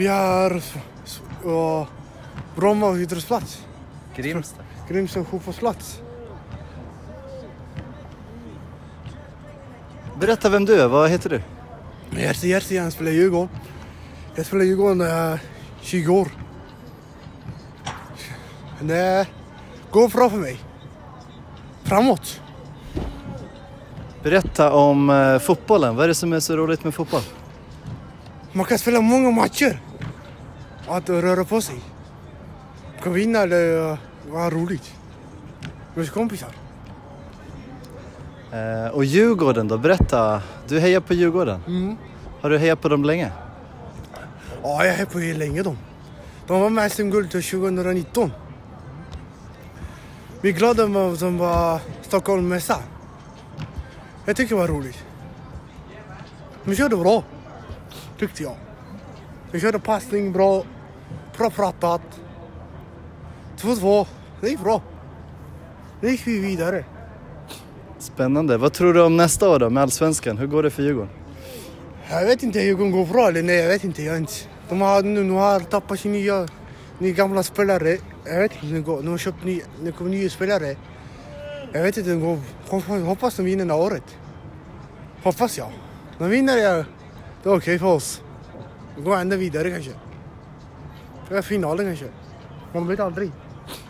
Vi har uh, Bromma idrottsplats. Grimsta. Grimsta fotbollsplats. Berätta vem du är, vad heter du? Jag heter Jerzy, jag spelar Djurgården. Jag spelade i Djurgården när jag är 20 år. Det går bra för mig. Framåt. Berätta om eh, fotbollen, vad är det som är så roligt med fotboll? Man kan spela många matcher. Att röra på sig. Man kan vinna eller vara roligt. Med kompisar. Eh, och Djurgården då, berätta. Du hejar på Djurgården. Mm. Har du hejat på dem länge? Ja, jag är på det länge de. De var med SM-guld 2019. Vi är glada att de var Stockholm Mässa. Jag tycker det var roligt. De körde bra, tyckte jag. De körde passning bra, bra pratat. 2-2, det gick bra. Nu gick vi vidare. Spännande. Vad tror du om nästa år då med Allsvenskan? Hur går det för Djurgården? Jag vet inte det går bra eller nej, jag vet inte. Jag inte. De har nu, nu har tappat sin nya, nya gamla spelare. Jag vet inte hur det går. De har köpt ny, kommer nya spelare. Jag vet inte hur det går. Hoppas, de vinner det här året. Hoppas jag. De vinner jag, det är okej för oss. Vi går ända vidare kanske. Det finalen kanske. Man vet aldrig.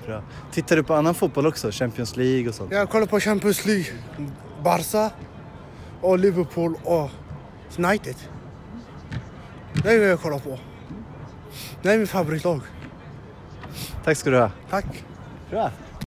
Bra. Tittar du på annan fotboll också? Champions League och sånt? Jag kollar på Champions League. Barca och Liverpool och United. Det är vad jag kollar på. Det är min favoritlag. Tack ska du ha. Tack. Bra.